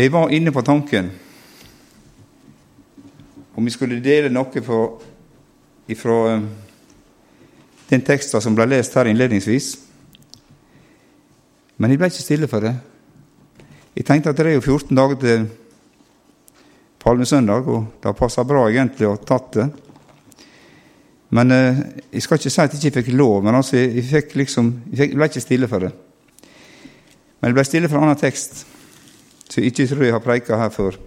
Jeg var inne på tanken om vi skulle dele noe fra, ifra eh, den teksten som ble lest her innledningsvis. Men jeg ble ikke stille for det. Jeg tenkte at det er jo 14 dager til palmesøndag, og det passer bra egentlig å ha tatt det. Men eh, jeg skal ikke si at jeg ikke fikk lov, men altså, jeg, liksom, jeg, fikk, jeg ble ikke stille for det. Men jeg ble stille for en annen tekst, som jeg ikke tror jeg har preika her før.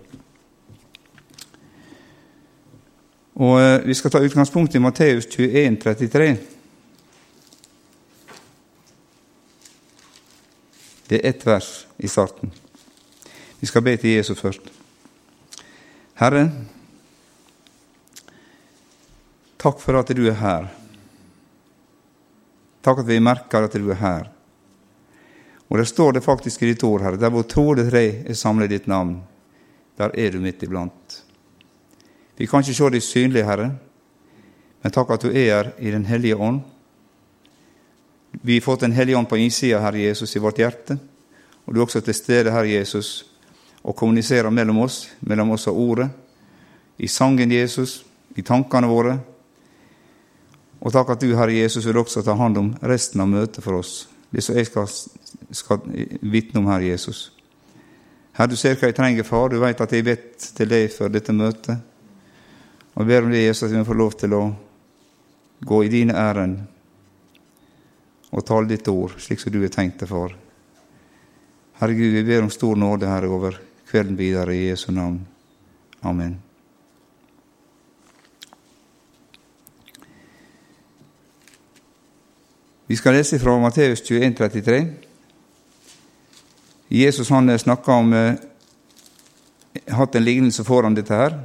Og eh, Vi skal ta utgangspunkt i Matteus 21, 33. Det er ett vers i starten. Vi skal be til Jesus først. Herre, takk for at du er her. Takk at vi merker at du er her. Og der står det faktisk i ditt ord, Herre, der hvor to eller tre er samlet i ditt navn, der er du midt iblant. Vi kan ikke se deg synlig, Herre, men takk at du er her i Den hellige ånd. Vi har fått Den hellige ånd på innsida, Herre Jesus, i vårt hjerte. Og du er også til stede, Herre Jesus, og kommuniserer mellom oss, mellom oss og Ordet, i sangen Jesus, i tankene våre. Og takk at du, Herre Jesus, vil også ta hånd om resten av møtet for oss, det som jeg skal, skal vitne om, her, Jesus. Herre, du ser hva jeg trenger, far. Du vet at jeg vet til deg for dette møtet. Og jeg ber om det, Jesus, at vi får lov til å gå i dine ærend og tale ditt ord slik som du har tenkt det, far. Herre Gud, vi ber om stor nåde, Herre, over kvelden videre i Jesu navn. Amen. Vi skal lese fra Matteus 21, 33. Jesus han snakka om eh, hatt en lignelse foran dette her,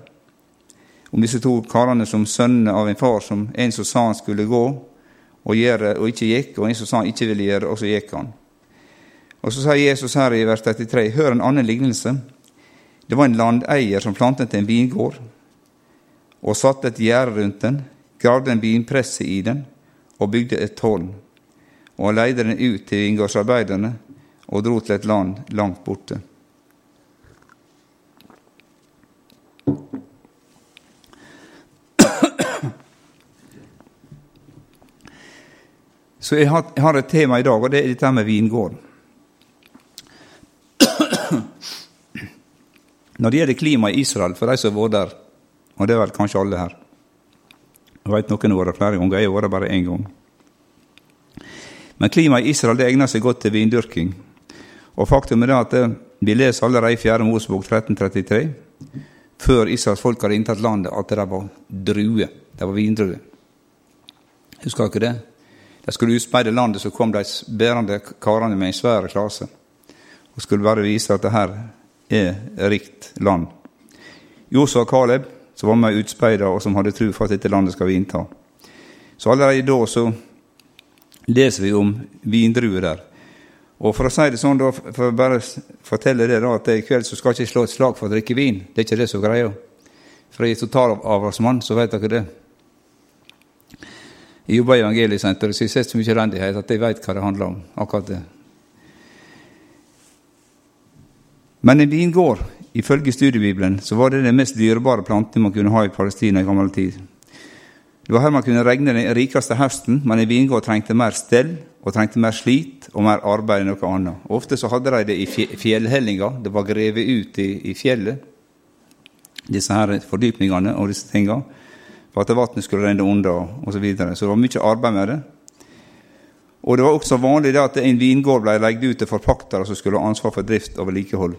om disse to karene som sønnene av en far, som en som sa han skulle gå og gjøre, og ikke gikk, og en som sa han ikke ville gjøre, og så gikk han. Og Så sier Jesus her i vers 33.: Hør en annen lignelse. Det var en landeier som plantet en vingård og satte et gjerde rundt den, gravde en vinpresse i den og bygde et tårn, og leide den ut til vingårdsarbeiderne og dro til et land langt borte. Så jeg har et tema i dag, og det er dette med vingården. Når det gjelder klimaet i Israel, for de som har vært der, og det er vel kanskje alle her Jeg vet noen har vært flere ganger, jeg har vært bare én gang. Men klimaet i Israel det egner seg godt til vindyrking. Og faktum er at eh, vi leser allerede i 4. Mosebok 1333, før Israels folk hadde inntatt landet, at det var druer. Det var vindruer. Husker dere det? De skulle utspeide landet, så kom de bærende karene med en svær klase og skulle bare vise at det her er rikt land. Josef og Caleb, som var med utspeida, og som hadde tro for at dette landet skal vi innta. Så allerede da så leser vi om vindruer der. Og for å si det sånn, da, for å bare fortelle det da, at i kveld så skal jeg ikke slå et slag for å drikke vin. Det er ikke det som er greia. For jeg er totalavholdsmann, så vet dere det. Jeg jobber i Evangeliesenteret, så jeg sett så mye elendighet at jeg vet hva det handler om. akkurat det. Men en vingård, ifølge studiebibelen, så var det den mest dyrebare planten man kunne ha i Palestina i gammel tid. Det var her man kunne regne den rikeste høsten, men en vingård trengte mer stell og trengte mer slit og mer arbeid enn noe annet. Ofte så hadde de det i fjellhellinga, det var grevet ut i, i fjellet, disse her fordypningene og disse tinga, for at vannet skulle renne unna osv. Så, videre. så det var mye arbeid med det. Og det var også vanlig at en vingård ble lagt ut til forpaktere som skulle ha ansvar for drift og vedlikehold.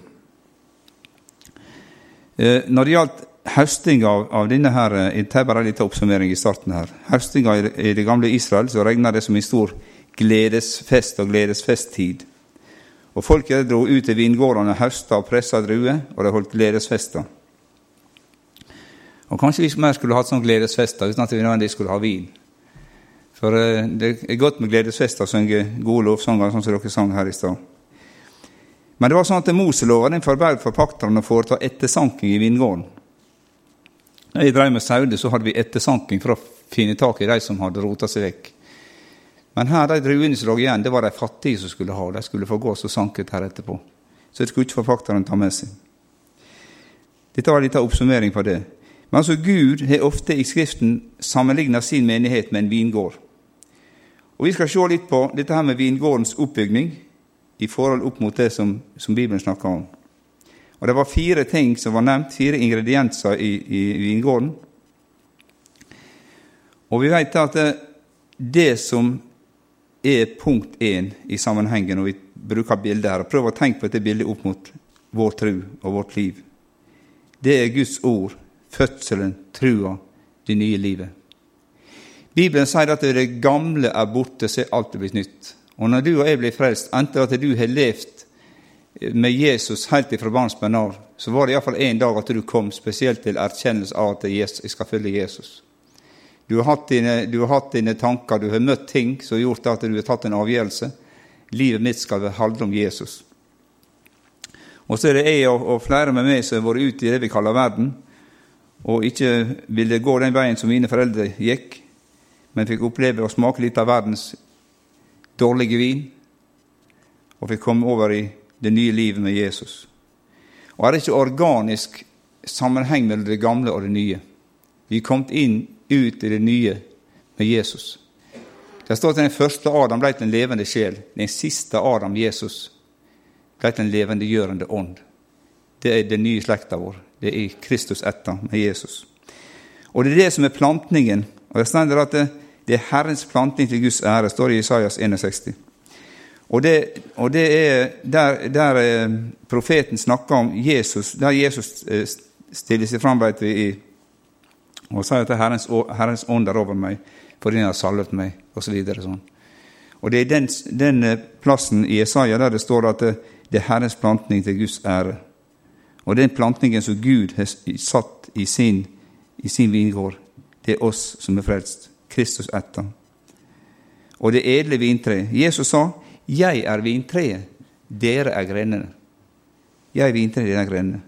Eh, når det gjaldt høsting av, av denne her, eh, Jeg tar bare en liten oppsummering i starten her. Høstinga i, i det gamle Israel så regna det som en stor gledesfest og gledesfesttid. Og Folket dro ut til vingårdene og høsta og pressa druer, og de holdt gledesfester. Og Kanskje vi mer skulle hatt sånn gledesfester uten at vi nødvendigvis skulle ha vin. For eh, det er godt med gledesfester å synge gode lovsanger, sånn som dere sang her i stad. Men det var sånn at Moselova forbød forpakterne å foreta ettersanking i vingården. Da jeg drev med sauer, så hadde vi ettersanking for å finne tak i de som hadde rota seg vekk. Men her, de druene som lå igjen, det var de fattige som skulle ha. De skulle få gå og sanket her etterpå. Så det skulle ikke forpakteren ta med seg. Dette var litt av oppsummering på det. Men altså Gud har ofte i Skriften sammenligna sin menighet med en vingård. Og Vi skal se litt på dette her med vingårdens oppbygning i forhold opp mot det som, som Bibelen snakker om. Og Det var fire ting som var nevnt, fire ingredienser i, i vingården. Og vi vet at det, det som er punkt én i sammenhengen når vi bruker bildet her, og prøv å tenke på dette bildet opp mot vår tro og vårt liv, det er Guds ord fødselen, trua, det nye livet. Bibelen sier at det gamle er borte, så er alt blitt nytt. Og når du og jeg blir frelst, enten at du har levd med Jesus helt ifra barnsben av, så var det iallfall en dag at du kom spesielt til erkjennelse av at jeg skal følge Jesus. Du har, hatt dine, du har hatt dine tanker, du har møtt ting som har gjort at du har tatt en avgjørelse. Livet mitt skal handle om Jesus. Og så er det jeg og, og flere med meg som har vært ute i det vi kaller verden, og ikke ville gå den veien som mine foreldre gikk, men fikk oppleve å smake litt av verdens dårlige vin, og fikk komme over i det nye livet med Jesus. Og er det ikke organisk sammenheng mellom det gamle og det nye? Vi er kommet inn, ut i det nye med Jesus. Det står at den første Adam ble til en levende sjel. Den siste Adam, Jesus, ble til en levendegjørende ånd. Det er den nye slekta vår. Det er Kristus etter med Jesus. Og det er det som er plantningen. Og det står at det er Herrens plantning til Guds ære, står det i Isaias 61. Og det, og det er der, der, eh, profeten snakker om Jesus, der Jesus eh, stiller seg fram i, og sier at Herrens, Herrens ånd er over meg, fordi han har salvet meg, osv. Så sånn. Og det er den, den, eh, plassen i Isaiah der det står at det, det er Herrens plantning til Guds ære. Og den plantningen som Gud har satt i sin, i sin vingård, det er oss som er frelst. Kristus etter. Og det edle vintreet. Jesus sa, 'Jeg er vintreet, dere er grenene'. Jeg er vintreet, dere er grenene.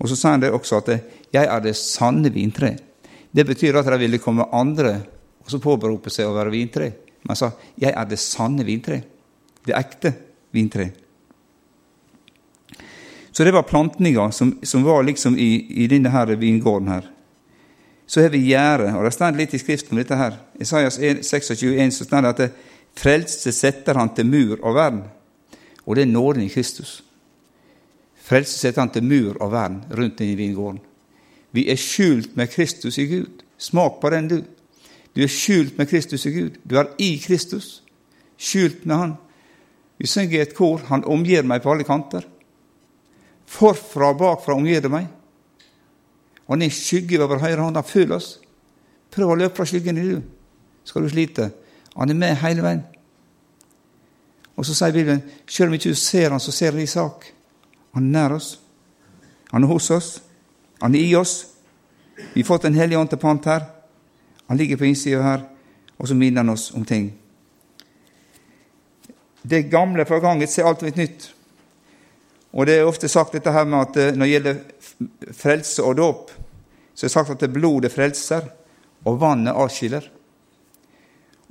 Og så sa han det også at 'jeg er det sanne vintreet'. Det betyr at det ville komme andre og så påberope seg å være vintre. Men han sa 'jeg er det sanne vintreet'. Det ekte vintreet. Så det var plantninga som, som, var liksom i, i denne her vingården her. Så har vi gjerdet, og det står litt i Skriften om dette her. Isaias 26,1 så står det at frelse setter han til mur og vern. Og det er nåden i Kristus. Frelse setter han til mur og vern rundt i vingården. Vi er skjult med Kristus i Gud. Smak på den, du. Du er skjult med Kristus i Gud. Du er i Kristus. Skjult med Han. Vi synger et kor 'Han omgir meg på alle kanter'. Forfra og bakfra omgir det meg. Han er skygge over høyre hånd. Han følger oss. Prøv å løpe fra skyggen du. Skal du slite. Han er med hele veien. Og så sier Bibelen selv om ikke du ser han, så ser han i sak. Han er nær oss. Han er hos oss. Han er i oss. Vi har fått Den hellige ånd til pant her. Han ligger på innsida her, og så minner han oss om ting. Det gamle forganget ser alt litt nytt. Og det er ofte sagt dette her med at eh, når det gjelder frelse og dåp, så er det sagt at det blodet frelser, og vannet avskiller.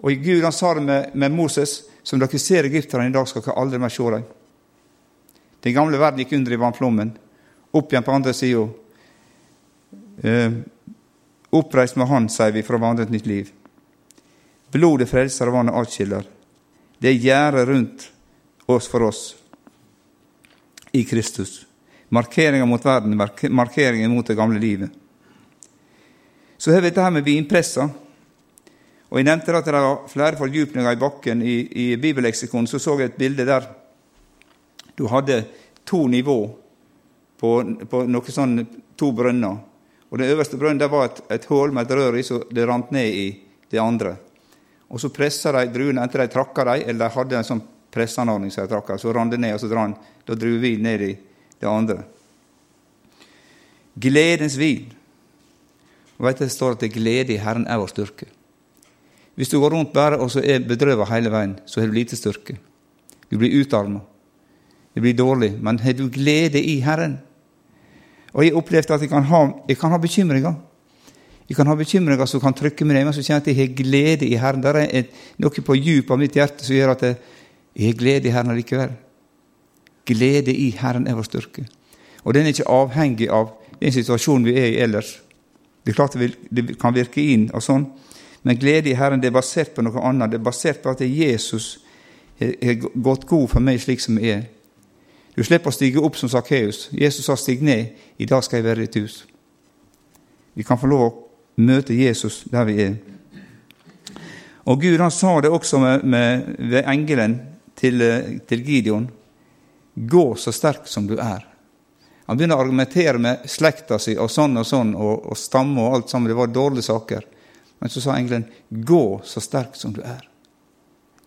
Og Gud han sa det med, med Moses som dere ser egypterne i dag, skal dere aldri mer se dem. Den gamle verden gikk under i vannflommen. Opp igjen på andre sida. Eh, oppreist med Han, sier vi, for å vandre et nytt liv. Blodet frelser, og vannet atskiller. Det er gjerdet rundt oss for oss i Kristus. Markeringa mot verden, markeringa mot det gamle livet. Så har vi dette her med vinpressa. Og Jeg nevnte at det var flere fordypninger i bakken. I, i bibelleksikon så, så jeg et bilde der du hadde to nivå på, på noe sånn, to brønner. Og Den øverste brønnen var et, et hull med et rør i, så det rant ned i det andre. Og Så pressa de druene, enten de trakka dem, eller de hadde en sånn presseanordning som de trakka. Så rant det ned, og så dran, da dro vi ned i det andre. Gledens vin. Og vet du, Det står at det glede i Herren er vår styrke. Hvis du går rundt bare og så er bedrøvet hele veien, så har du lite styrke. Du blir utarma. Det blir dårlig. Men har du glede i Herren? Og jeg opplevde at jeg kan ha, jeg kan ha bekymringer. Jeg kan ha bekymringer som kan trykke meg ned, men så kjenner jeg at jeg har glede i Herren. Det er noe på djupet av mitt hjerte som gjør at jeg, jeg har glede i Herren likevel. Glede i Herren er vår styrke. Og den er ikke avhengig av den situasjonen vi er i ellers. Det er klart det kan virke inn og sånn, men glede i Herren det er basert på noe annet. Det er basert på at Jesus har gått god for meg slik som jeg er. Du slipper å stige opp som Sakkeus. Jesus sa 'stig ned, i dag skal jeg være i ditt hus'. Vi kan få lov å møte Jesus der vi er. Og Gud han sa det også med, med, ved engelen til, til Gideon. Gå så sterk som du er. Han begynner å argumentere med slekta si og sånn og sånn og, og stamme og alt sammen. Det var dårlige saker. Men så sa engelen, gå så sterk som du er.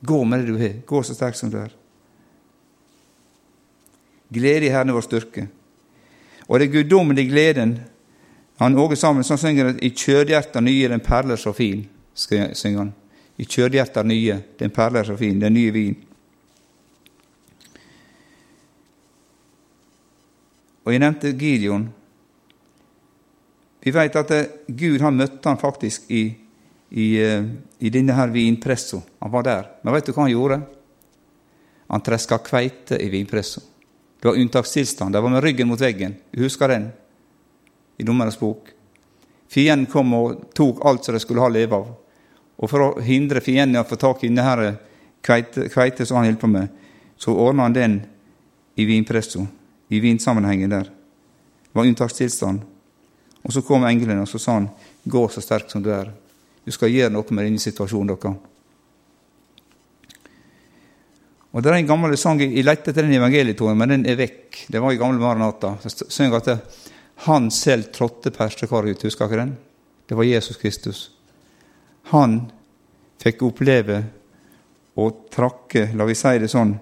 Gå med det du har. Gå så sterk som du er. Glede i Herren er vår styrke. Og det guddommelige gleden Han Åge sammen sånn synger at I kjødhjerta nye, den perler så fin, synger han. I kjødhjerta nye, den perler så fin, den nye vin. Og jeg nevnte Gideon. Vi vet at Gud han møtte han faktisk i i, eh, i denne her vinpressa. Han var der. Men vet du hva han gjorde? Han treska kveite i vinpressa. Det var unntakstilstand. De var med ryggen mot veggen. Du husker den i Dommerens bok? Fienden kom og tok alt som de skulle ha leve av. Og for å hindre fienden i å få tak i denne kveite, kveite som han holdt på med, så ordna han den i vinpressa, i vinsammenhengen der. Det var unntakstilstand. Og så kom engelen, og så sa han, 'Gå så sterk som du er'. Du skal gjøre noe med denne situasjonen dere. Og Det er en gammel sang Jeg lette etter den evangelietonen, men den er vekk. Det var i gamle Maranata. Det synger at han selv trådte perstrekaret ut. Husker dere den? Det var Jesus Kristus. Han fikk oppleve å trakke, la vi si det sånn,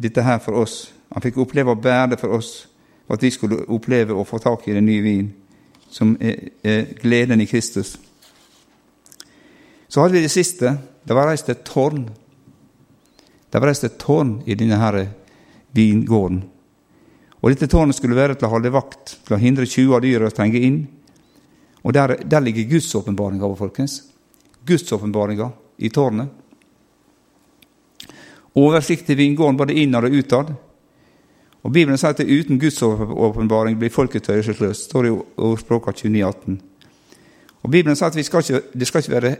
dette her for oss. Han fikk oppleve å bære det for oss, for at vi skulle oppleve å få tak i den nye vin, som er gleden i Kristus. Så hadde vi det siste. Det var reist et tårn. Det var reist et tårn i denne her vingården. Og Dette tårnet skulle være til å holde vakt, til å hindre tjuver av dyra å trenge inn. Og Der, der ligger gudsåpenbaringa vår, folkens. Gudsåpenbaringa i tårnet. Oversikt til vingården både innad og utad. Og Bibelen sier at uten Guds åpenbaring blir folket Det står det i ordspråka 29,18. Og Bibelen sier at skal ikke, det skal ikke være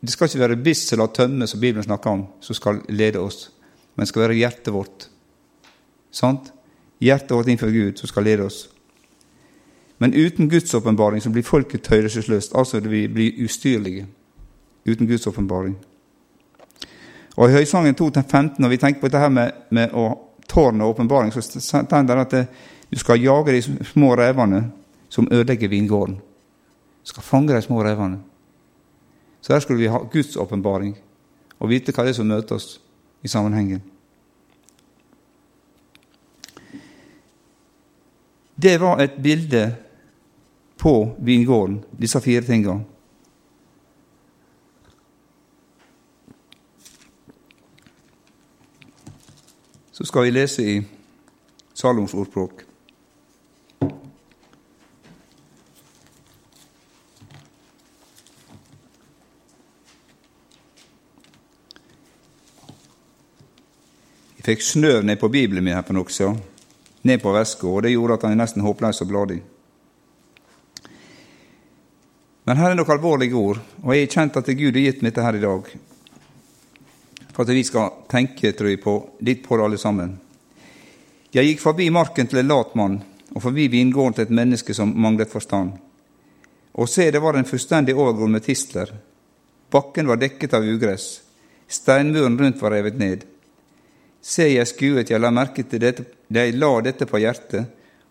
det skal ikke være bissel og tømme, som Bibelen snakker om, som skal lede oss, men det skal være hjertet vårt. Sant? Hjertet vårt innenfor Gud som skal lede oss. Men uten Guds åpenbaring så blir folket tøyelsesløst, altså vi blir ustyrlige. Uten Guds åpenbaring. Og I Høysangen 2.15, når vi tenker på dette med, med å tårne åpenbaring, så står det at du skal jage de små revene som ødelegger vingården. Du skal fange de små revene. Så her skulle vi ha Guds åpenbaring og vite hva det er som møter oss i sammenhengen. Det var et bilde på vingården, disse fire tingene. Så skal vi lese i Saloms ordspråk. Fikk snøv ned på Bibelen min her på nokså, ned på veska, og det gjorde at han er nesten håpløs og bladig. Men her er noen alvorlige ord, og jeg har kjent at Gud har gitt meg dette her i dag. For at vi skal tenke, tror jeg, på, litt på det alle sammen. Jeg gikk forbi marken til en lat mann, og forbi vingården til et menneske som manglet forstand. Og se, det var en fullstendig overgrodd med tistler. Bakken var dekket av ugress. Steinmuren rundt var revet ned. Se, jeg skuet, jeg la merke til dette, jeg la dette på hjertet,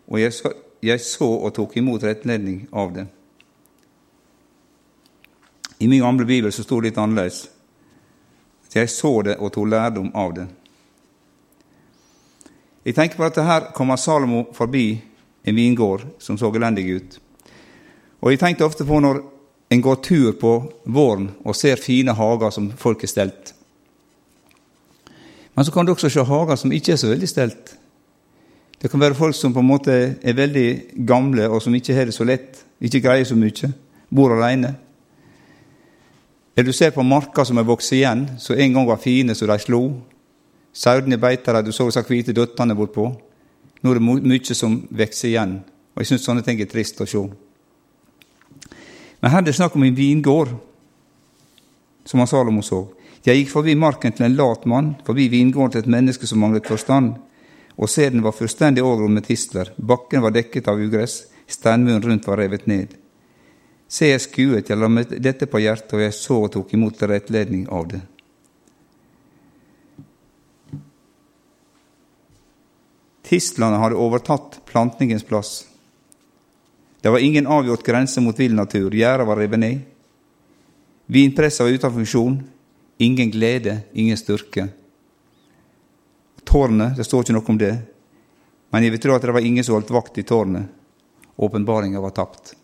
og jeg så, jeg så og tok imot rettledning av det. I min gamle bibel så sto det litt annerledes. Jeg så det og tok lærdom av det. Jeg tenker på at her kommer Salomo forbi en vingård som så elendig ut. Og jeg tenkte ofte på når en går tur på våren og ser fine hager som folk har stelt. Men så kan du også se hager som ikke er så veldig stelt. Det kan være folk som på en måte er veldig gamle, og som ikke har det så lett, ikke greier så mye, bor alene. Eller du ser på marker som er vokst igjen, som en gang var fine, så de slo. Sauene beiter der, du så disse hvite døttene bortpå. Nå er det mye som vokser igjen, Og jeg syns sånne ting er trist å se. Men her er det snakk om en vingård, som han Salomo så. Jeg gikk forbi marken til en lat mann, forbi vingården til et menneske som manglet forstand, og sæden var fullstendig overgrodd med tistler, bakken var dekket av ugress, steinmuren rundt var revet ned. Se, jeg skuet, jeg la meg dette på hjertet, og jeg så og tok imot rettledning av det. Tistlene hadde overtatt plantningens plass. Det var ingen avgjort grense mot vill natur, gjerdet var revet ned. Vinpresset var ute av funksjon, ingen glede, ingen styrke. Tårnet, det står ikke noe om det, men jeg vil tro at det var ingen som holdt vakt i tårnet. Åpenbaringa var tapt.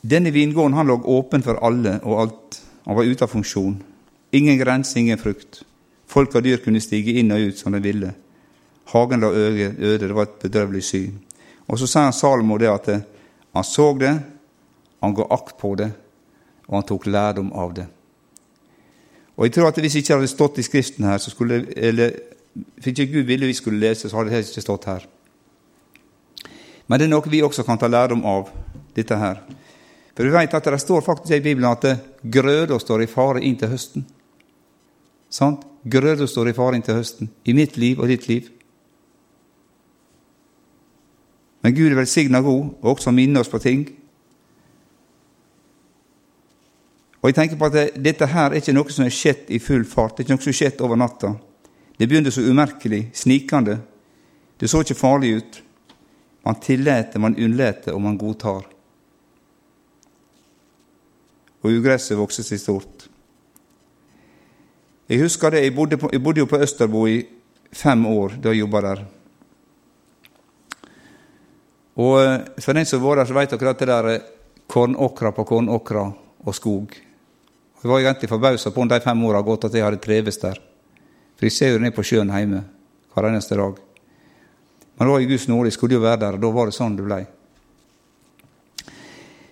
Denne vingården han lå åpen for alle og alt. Han var ute av funksjon. Ingen grense, ingen frukt. Folk og dyr kunne stige inn og ut som de ville. Hagen lå øde, det var et bedrøvelig syn. Og så sa han Salomo det at han så det, han ga akt på det, og han tok lærdom av det. Og jeg tror at Hvis ikke det hadde stått i Skriften her, så skulle, eller hvis ikke Gud ville vi skulle lese, så hadde det ikke stått her. Men det er noe vi også kan ta lærdom av, dette her. For vi vet at det står faktisk i Bibelen at grøda står i fare inn til høsten. Sant? Grøda står i fare inn til høsten. I mitt liv og ditt liv. Men Gud er velsigna god, og også minner oss på ting. Og jeg tenker på at Dette her er ikke noe som er skjedd i full fart. Det er ikke noe som er skjedd over natta. Det begynner så umerkelig, snikende. Det så ikke farlig ut. Man tillater, man unnlater, og man godtar. Og ugresset vokser seg stort. Jeg husker det, jeg bodde, på, jeg bodde jo på Østerbo i fem år da jeg jobba der. Og eh, For den som vært der, så vet dere at det der er kornåkra på kornåkra og skog. Jeg var egentlig forbausa på om de fem åra har gått at jeg hadde trives der. For jeg ser jo ned på sjøen hjemme hver eneste dag. Men da var i Guds nåde, jeg skulle jo være der, og da var det sånn det blei.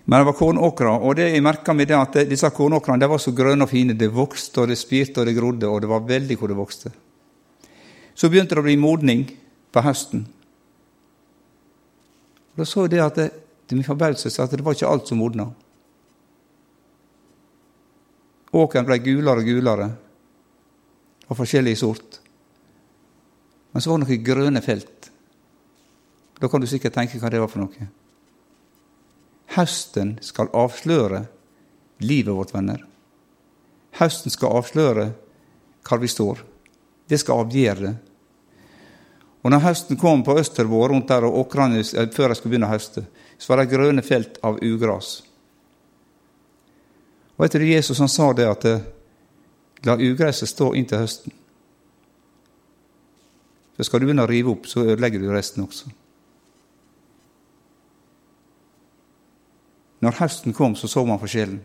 Men det var kornåkra, og det jeg merka meg, det at disse kornåkrene var så grønne og fine. Det vokste, og det spirte, og det grodde, og det var veldig hvor det vokste. Så begynte det å bli modning på høsten. Da så jeg det at det, til min forbauselse at det var ikke alt som modna. Åkeren ble gulere og gulere, og forskjellig sort. Men så var det noen grønne felt. Da kan du sikkert tenke hva det var for noe. Høsten skal avsløre livet vårt, venner. Høsten skal avsløre hvor vi står. Det skal avgjøre det. Og når høsten kom på Østervår, rundt der og åkrene eh, før jeg skulle begynne å høste, så var det grønne felt av ugras. Og etter det Jesus han sa det at eh, la ugresset stå inntil høsten. For skal du begynne å rive opp, så ødelegger du resten også. Når høsten kom, så så man forskjellen.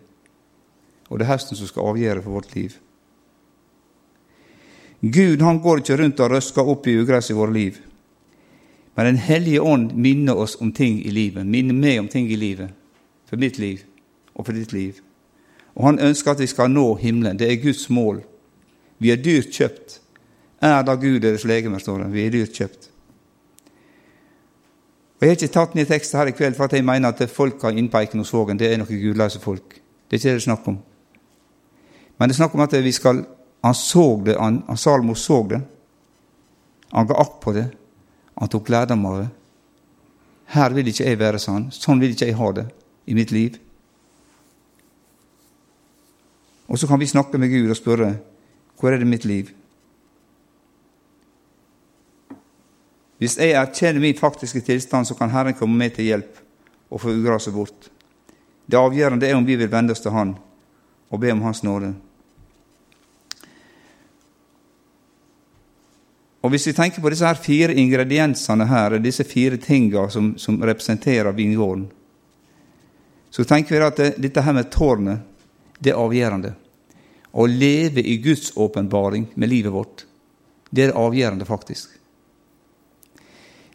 Og det er høsten som skal avgjøre for vårt liv. Gud han går ikke rundt og røsker opp i ugress i våre liv. Men Den hellige ånd minner oss om ting i livet, minner meg om ting i livet. For mitt liv og for ditt liv. Og han ønsker at vi skal nå himmelen. Det er Guds mål. Vi er dyrt kjøpt. Er da Gud deres legeme, står det. Vi er dyrt kjøpt. Og Jeg har ikke tatt ned teksten her i kveld for at jeg mener at folka inne på Eikenosvågen det er noen gudløse folk. Det er ikke det det er snakk om. Men det er snakk om at vi skal Han så det, han, han Salmo så det. Han ga akt på det. Han tok lærdom av det. Her vil ikke jeg være sånn. Sånn vil ikke jeg ha det i mitt liv. Og så kan vi snakke med Gud og spørre hvor er det mitt liv? Hvis jeg erkjenner min faktiske tilstand, så kan Herren komme med til hjelp og få ugraset bort. Det avgjørende er om vi vil vende oss til Han og be om Hans nåde. Og Hvis vi tenker på disse her fire ingrediensene her, disse fire tingene som, som representerer vingården, så tenker vi at det, dette her med tårnet det er avgjørende. Å leve i Guds åpenbaring med livet vårt, det er avgjørende, faktisk.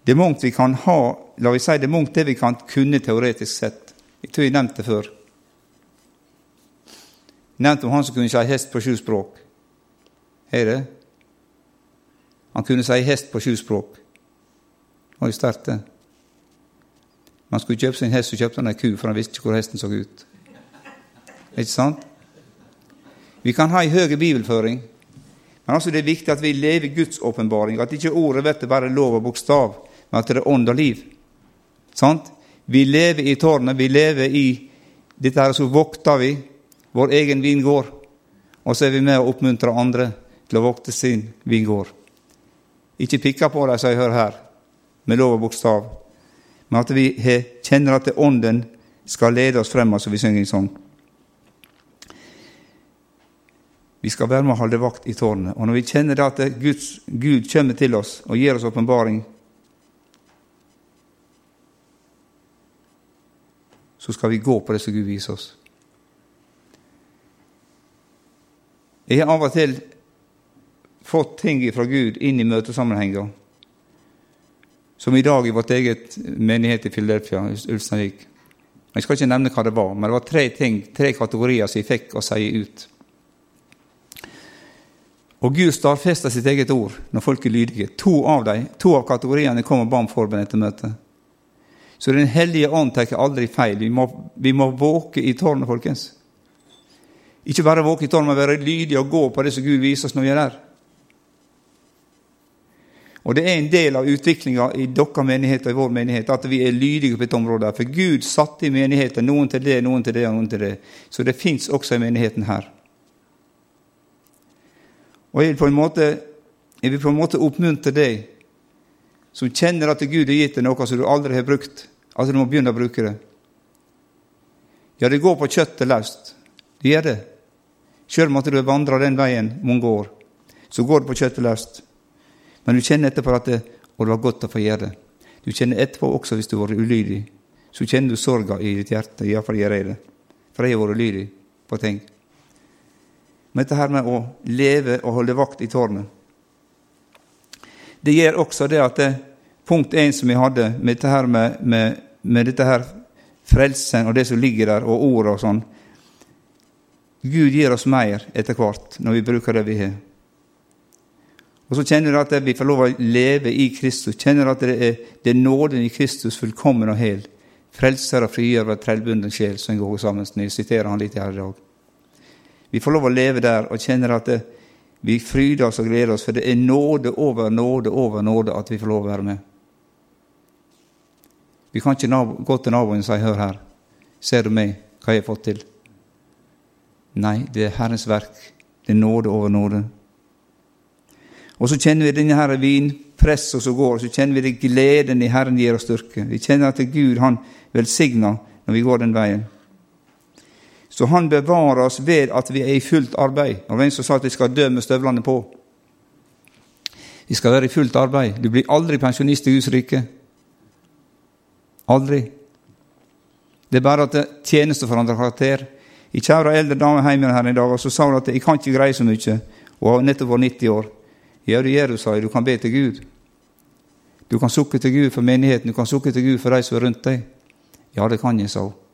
Det er mangt vi kan ha, la vi si det er mangt det vi kan kunne teoretisk sett. Jeg tror jeg nevnte det før. Jeg nevnte om han som kunne si hest på sju språk. Er det? Han kunne si hest på sju språk. Det var jo sterkt, det. Man skulle kjøpe seg en hest, så kjøpte han ei ku, for han visste ikke hvor hesten så ut. Ikke sant? Vi kan ha ei høy bibelføring, men altså det er viktig at vi lever Guds åpenbaring, at ikke ordet blir bare lov og bokstav, men at det er ånd og liv. Sant? Vi lever i tårnet, vi lever i dette her, så vokter vi vår egen vingård, og så er vi med å oppmuntre andre til å vokte sin vingård. Ikke pikke på dem, som jeg hører her, med lov og bokstav, men at vi kjenner at Ånden skal lede oss frem, altså vi synger en sang. Vi skal være med å holde vakt i tårnet. Og når vi kjenner at Guds, Gud kommer til oss og gir oss åpenbaring, så skal vi gå på det som Gud viser oss. Jeg har av og til fått ting fra Gud inn i møtesammenhenger som i dag i vårt eget menighet i Filadelfia, Ulsteinvik. Jeg skal ikke nevne hva det var, men det var tre ting, tre kategorier som jeg fikk å si ut. Og Gud stadfester sitt eget ord når folk er lydige. To av dem, to av kategoriene kommer og ba om forbønn etter møtet. Så Den hellige ånd tar aldri feil. Vi må, vi må våke i tårnet, folkens. Ikke bare våke i tårnet, men være lydige og gå på det som Gud viser oss når vi er der. Og det er en del av utviklinga i deres menighet og i vår menighet at vi er lydige på dette området. For Gud satte i menigheten noen til det, noen til det og noen til det. Så det fins også i menigheten her. Og jeg vil måte, jeg vil på en måte oppmuntre deg som kjenner at Gud har gitt deg noe som du aldri har brukt, at du må begynne å bruke det. Ja, det går på kjøttet løst. Det gjør det. Sjøl om at du har vandra den veien mange år, så går det på kjøttet løst. Men du kjenner etterpå at det, og det var godt å få gjøre det. Du kjenner etterpå også hvis du har vært ulydig. Så kjenner du sorga i ditt hjerte. Iallfall gjør jeg det. For jeg har vært ulydig på ting. Men dette her med å leve og holde vakt i tårnet Det gjør også det at det, punkt én som vi hadde med dette her med, med, med dette her frelsen og det som ligger der, og ordet og sånn Gud gir oss mer etter hvert når vi bruker det vi har. Og så kjenner du at vi får lov å leve i Kristus. Kjenner du at det er, det er nåden i Kristus fullkommen og hel. Frelser og frigjør av trellbunden sjel, som går sammen. Jeg siterer han litt her i dag. Vi får lov å leve der og kjenner at det, vi fryder oss og gleder oss, for det er nåde over nåde over nåde at vi får lov å være med. Vi kan ikke gå til naboen og si 'Hør her, ser du meg, hva jeg har fått til?' Nei, det er Herrens verk. Det er nåde over nåde. Og så kjenner vi denne her vinpresset som går, og så kjenner vi det gleden i Herren gir oss styrke. Vi kjenner at Gud han velsigner når vi går den veien. Så han bevarer oss ved at vi er i fullt arbeid. Det var en som sa at vi skal dø med støvlene på? Vi skal være i fullt arbeid. Du blir aldri pensjonist i Guds rike. Aldri. Det er bare at tjeneste forandrer karakter. Jeg kjære eldre dame hjemme her i dag, og så sa hun at jeg kan ikke greie så mye, og har nettopp vært 90 år. Ja, du gjør det, sa jeg. Du kan be til Gud. Du kan sukke til Gud for menigheten, du kan sukke til Gud for de som er rundt deg. Ja, det kan jeg, sa hun.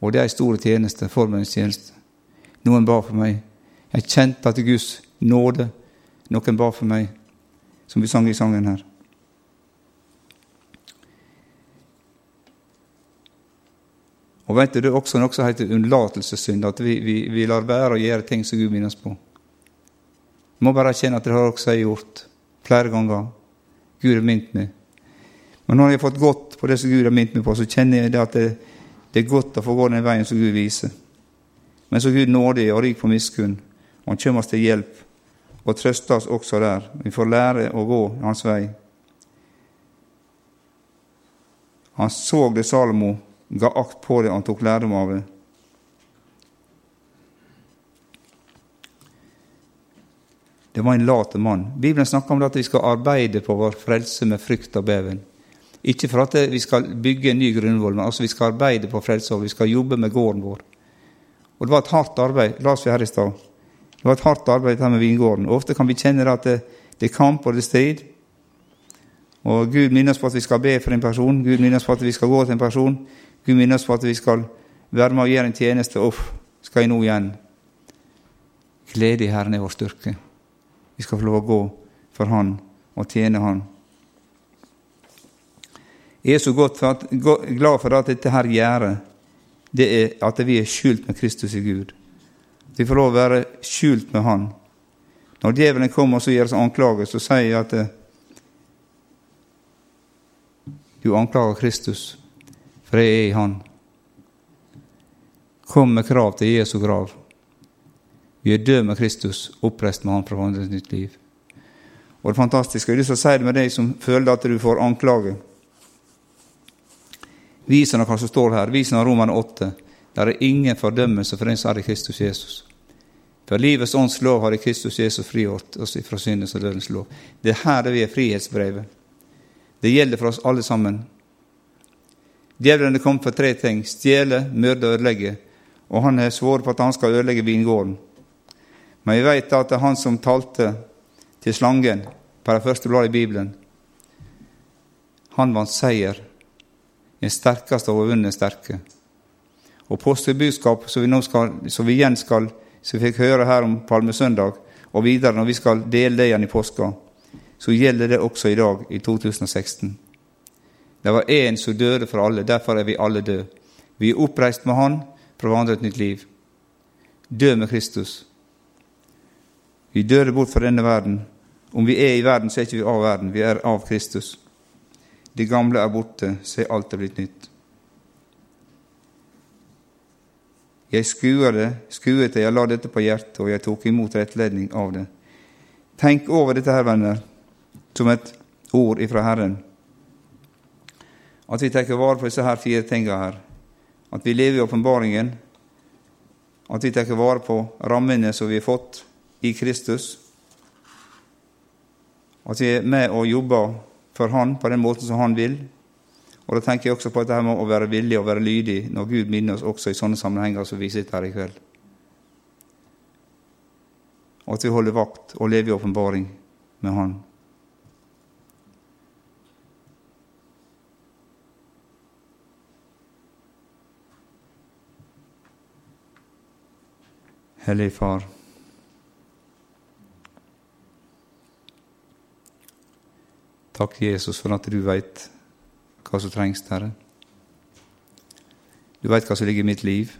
Og det er en stor tjeneste, forbønnstjeneste. Noen ba for meg. Jeg kjente at Guds nåde Noen ba for meg, som vi sang i sangen her. Og vet du, Det er også noe som heter unnlatelsessynd, at vi, vi, vi lar være å gjøre ting som Gud minnes på. Jeg må bare erkjenne at det har også jeg gjort flere ganger. Gud har minnet meg. Men når jeg har fått gått på det som Gud har minnet meg på, så kjenner jeg det at det, det er godt å få gå den veien som Gud viser. Men så Gud nådig og rik på miskunn, og Han kommer oss til hjelp og trøster oss også der. Vi får lære å gå Hans vei. Han så det Salomo ga akt på det, og han tok lærdom av det. Det var en lat mann. Bibelen snakker om at vi skal arbeide på vår frelse med frykt og beven. Ikke for at vi skal bygge en ny grunnvoll, men altså vi skal arbeide på frelse, vi skal jobbe med gården vår. Og Det var et hardt arbeid. La oss vi her i stad. Det var et hardt arbeid her med vingården. Og Ofte kan vi kjenne at det, det er kamp og det er strid. Og Gud minner oss på at vi skal be for en person. Gud minner oss på at vi skal gå til en person. Gud minner oss på at vi skal være med og gjøre en tjeneste. Uff, skal jeg nå igjen? Glede i Herren er vår styrke. Vi skal få lov å gå for Han og tjene Han. Jeg er så godt for at, glad for at dette her gjør, det er at vi er skjult med Kristus i Gud. Vi får lov å være skjult med Han. Når djevelen kommer og gjør oss anklager, så sier jeg at eh, du anklager Kristus, for jeg er i Han. Kom med krav til Jesu grav. Vi er døde med Kristus, oppreist med Han for å vandre et nytt liv. Og det fantastiske, Jeg har lyst til å si det med deg som føler at du får anklage. Vis henne hva som står her. Vis henne Roman 8. Det er ingen fordømmelse for den som er i Kristus Jesus. For livets ånds lov har i Kristus Jesus frigjort oss fra syndens og dødens lov. Det er her vi er frihetsbrevet. Det gjelder for oss alle sammen. Djevelen er kommet for tre ting stjele, myrde og ødelegge. Og han har svoret på at han skal ødelegge vingården. Men vi vet at det er han som talte til slangen på det første bladet i Bibelen. Han vant seier. Den sterkeste overvunnet sterke. Og påskebudskap som vi, nå skal, som vi igjen skal som vi fikk høre her om Palmesøndag, og videre når vi skal dele det igjen i påska, så gjelder det også i dag, i 2016. Det var én som døde for alle, derfor er vi alle døde. Vi er oppreist med Han for å vandre et nytt liv. Død med Kristus. Vi døde bort fra denne verden. Om vi er i verden, så er ikke vi av verden. Vi er av Kristus. Det gamle er borte, så er alt er blitt nytt. Jeg skuer det, skuet det, jeg la dette på hjertet, og jeg tok imot rettledning av det. Tenk over dette her, venner, som et ord ifra Herren. At vi tar vare på disse her fire tingene her. At vi lever i åpenbaringen. At vi tar vare på rammene som vi har fått i Kristus. At vi er med og jobber for Han på den måten som Han vil. Og Da tenker jeg også på dette med å være villig og være lydig når Gud minner oss også i sånne sammenhenger som vi sitter her i kveld. Og at vi holder vakt og lever i åpenbaring med Han. Hellige Far. Takk, Jesus, for at du veit hva som trengs, Herre. Du veit hva som ligger i mitt liv.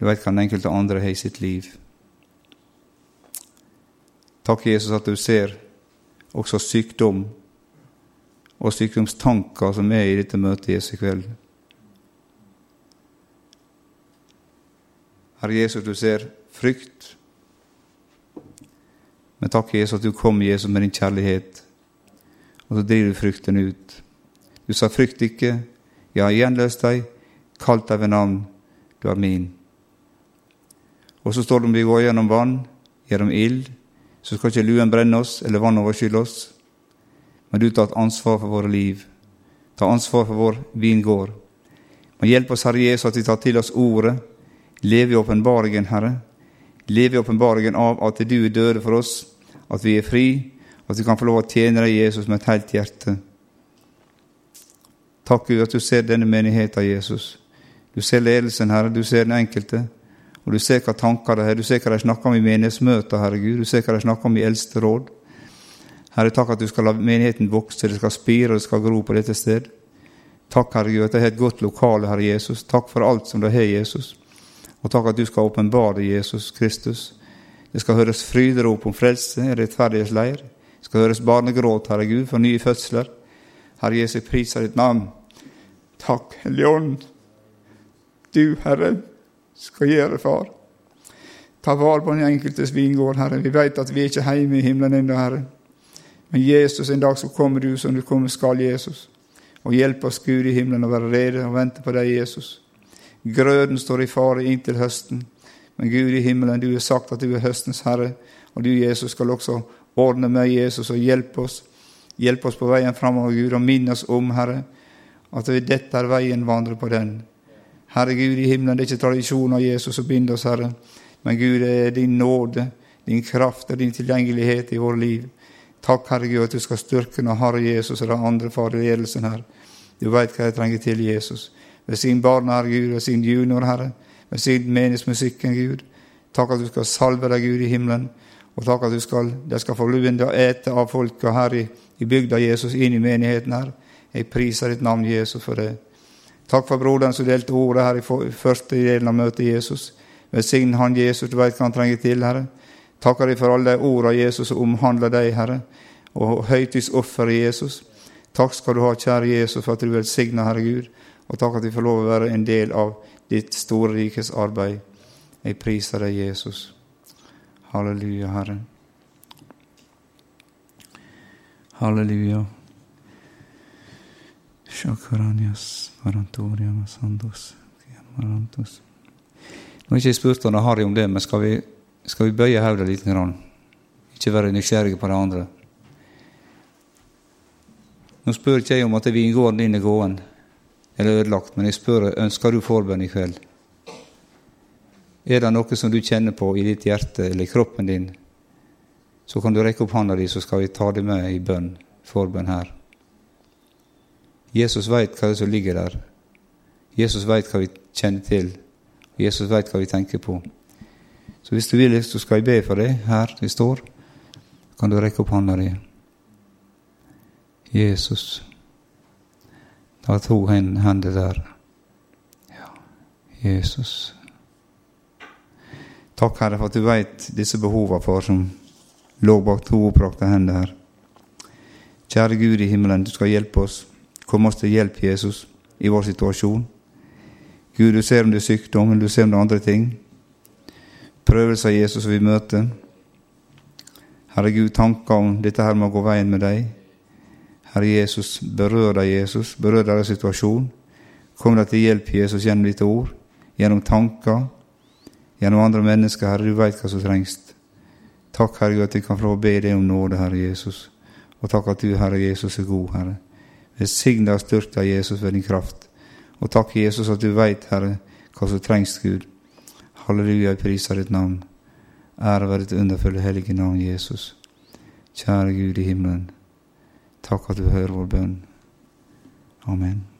Du veit hva den enkelte andre har i sitt liv. Takk, Jesus, at du ser også sykdom og sykdomstanker som er i dette møtet Jesus i kveld. Herre Jesus, du ser frykt. Men takk, Jesus, at du kom, Jesus, med din kjærlighet og så driver du frykten ut. Du sa frykt ikke, jeg har gjenløst deg, kalt deg ved navn, du er min. Og så står det om vi går gjennom vann, gjennom ild, så skal ikke luen brenne oss eller vannet overskylle oss. Men du tar et ansvar for våre liv. Ta ansvar for vår vingård. Men hjelp oss, Herre Jesus, at vi tar til oss ordet. Leve i åpenbaringen, Herre. Leve i åpenbaringen av at du er døde for oss, at vi er fri, at vi kan få lov å tjene deg, Jesus, med et helt hjerte. Takk, Gud, at du ser denne menigheten, Jesus. Du ser ledelsen, Herre. Du ser den enkelte. Og du ser hva tanker de har. Du ser hva de snakker om i menighetsmøter, Herre Gud. Du ser hva de snakker om i eldste råd. Herre, takk at du skal la menigheten vokse, det skal spire og det skal gro på dette sted. Takk, Herre Gud, at de har et godt lokale, Herre Jesus. Takk for alt som de har, Jesus. Og takk at du skal åpenbare Jesus Kristus. Det skal høres fryderop om frelse i rettferdighetsleir skal høres barnegråt, Herre Gud, for nye fødsler. Herre Jesu, priser ditt navn. Takk, Hellige Ånd. Du, Herre, skal gjøre, Far. Ta vare på den enkeltes vingård, Herre. Vi vet at vi er ikke hjemme i himmelen ennå, Herre. Men Jesus, en dag så kommer du som du kommer skal, Jesus. Og hjelp oss, Gud i himmelen, å være rede og vente på deg, Jesus. Grøden står i fare inntil høsten. Men Gud i himmelen, du har sagt at du er høstens herre, og du, Jesus, skal også Ordne med Jesus og hjelpe oss. Hjelp oss på veien framover, Gud, og minn oss om, Herre, at dette er veien, vandre på den. Herre Gud i himmelen, det er ikke tradisjonen av Jesus som binder oss, Herre, men Gud, det er din nåde, din kraft og din tilgjengelighet i vårt liv. Takk, Herre Gud, at du skal styrke når Herre Jesus og den andre far i ledelsen her. Du veit hva jeg trenger til, Jesus. Ved sin barn, Herre Gud, ved sin junior, Herre. Ved sin meningsmusikken, Gud. Takk at du skal salve deg, Gud, i himmelen Og takk at du skal, de skal få begynne å ete av folka her i, i bygda Jesus, inn i menigheten her. Jeg priser ditt navn, Jesus, for det. Takk for broderen som delte ordet her i første delen av møtet, Jesus. Velsign han Jesus, du veit hva han trenger til, Herre. Takker deg for alle de orda, Jesus som omhandler deg, Herre, og høytidsofferet Jesus. Takk skal du ha, kjære Jesus, for at du velsigner, Herre Gud, og takk at vi får lov å være en del av ditt store rikes arbeid. Jeg priser deg, Jesus. Halleluja, Herre. Halleluja. Nå har ikke jeg spurt han Harry om det, men skal vi, skal vi bøye hodet litt? Grann? Ikke være nysgjerrige på det andre. Nå spør ikke jeg om at vingården inn i gåen eller ødelagt, men jeg spør ønsker du forbønn i kveld. Er det noe som du kjenner på i ditt hjerte eller i kroppen din, så kan du rekke opp hånda di, så skal vi ta det med i bønn, forbønn her. Jesus veit hva som ligger der. Jesus veit hva vi kjenner til. Jesus veit hva vi tenker på. Så hvis du vil, så skal jeg be for deg her vi står. kan du rekke opp hånda di. Jesus. Ta to hender der. Ja, Jesus. Takk, Herre, for at du veit disse behova for som lå bak to opprakte hender her. Kjære Gud i himmelen, du skal hjelpe oss. Kom oss til hjelp, Jesus, i vår situasjon. Gud, du ser om det er sykdom, du ser om det er andre ting. Prøvelser Jesus vi møter. Herre Gud, tanker om dette her med å gå veien med deg. Herre Jesus, berør deg, Jesus. Berør deres situasjon. Kom deg til hjelp, Jesus, gjennom ditt ord, gjennom tanker, gjennom andre mennesker, Herre. Du veit hva som trengs. Takk, Herre Gud, at vi kan få be deg om nåde, Herre Jesus. Og takk at du, Herre Jesus, er god, Herre. Velsign deg og styrk deg, Jesus, ved din kraft. Og takk, Jesus, at du veit, Herre, hva som trengs, Gud. Halleluja, jeg priser ditt navn. Ære være ditt underfulle, hellige navn, Jesus. Kjære Gud i himmelen. Takk at du hører vår bønn. Amen.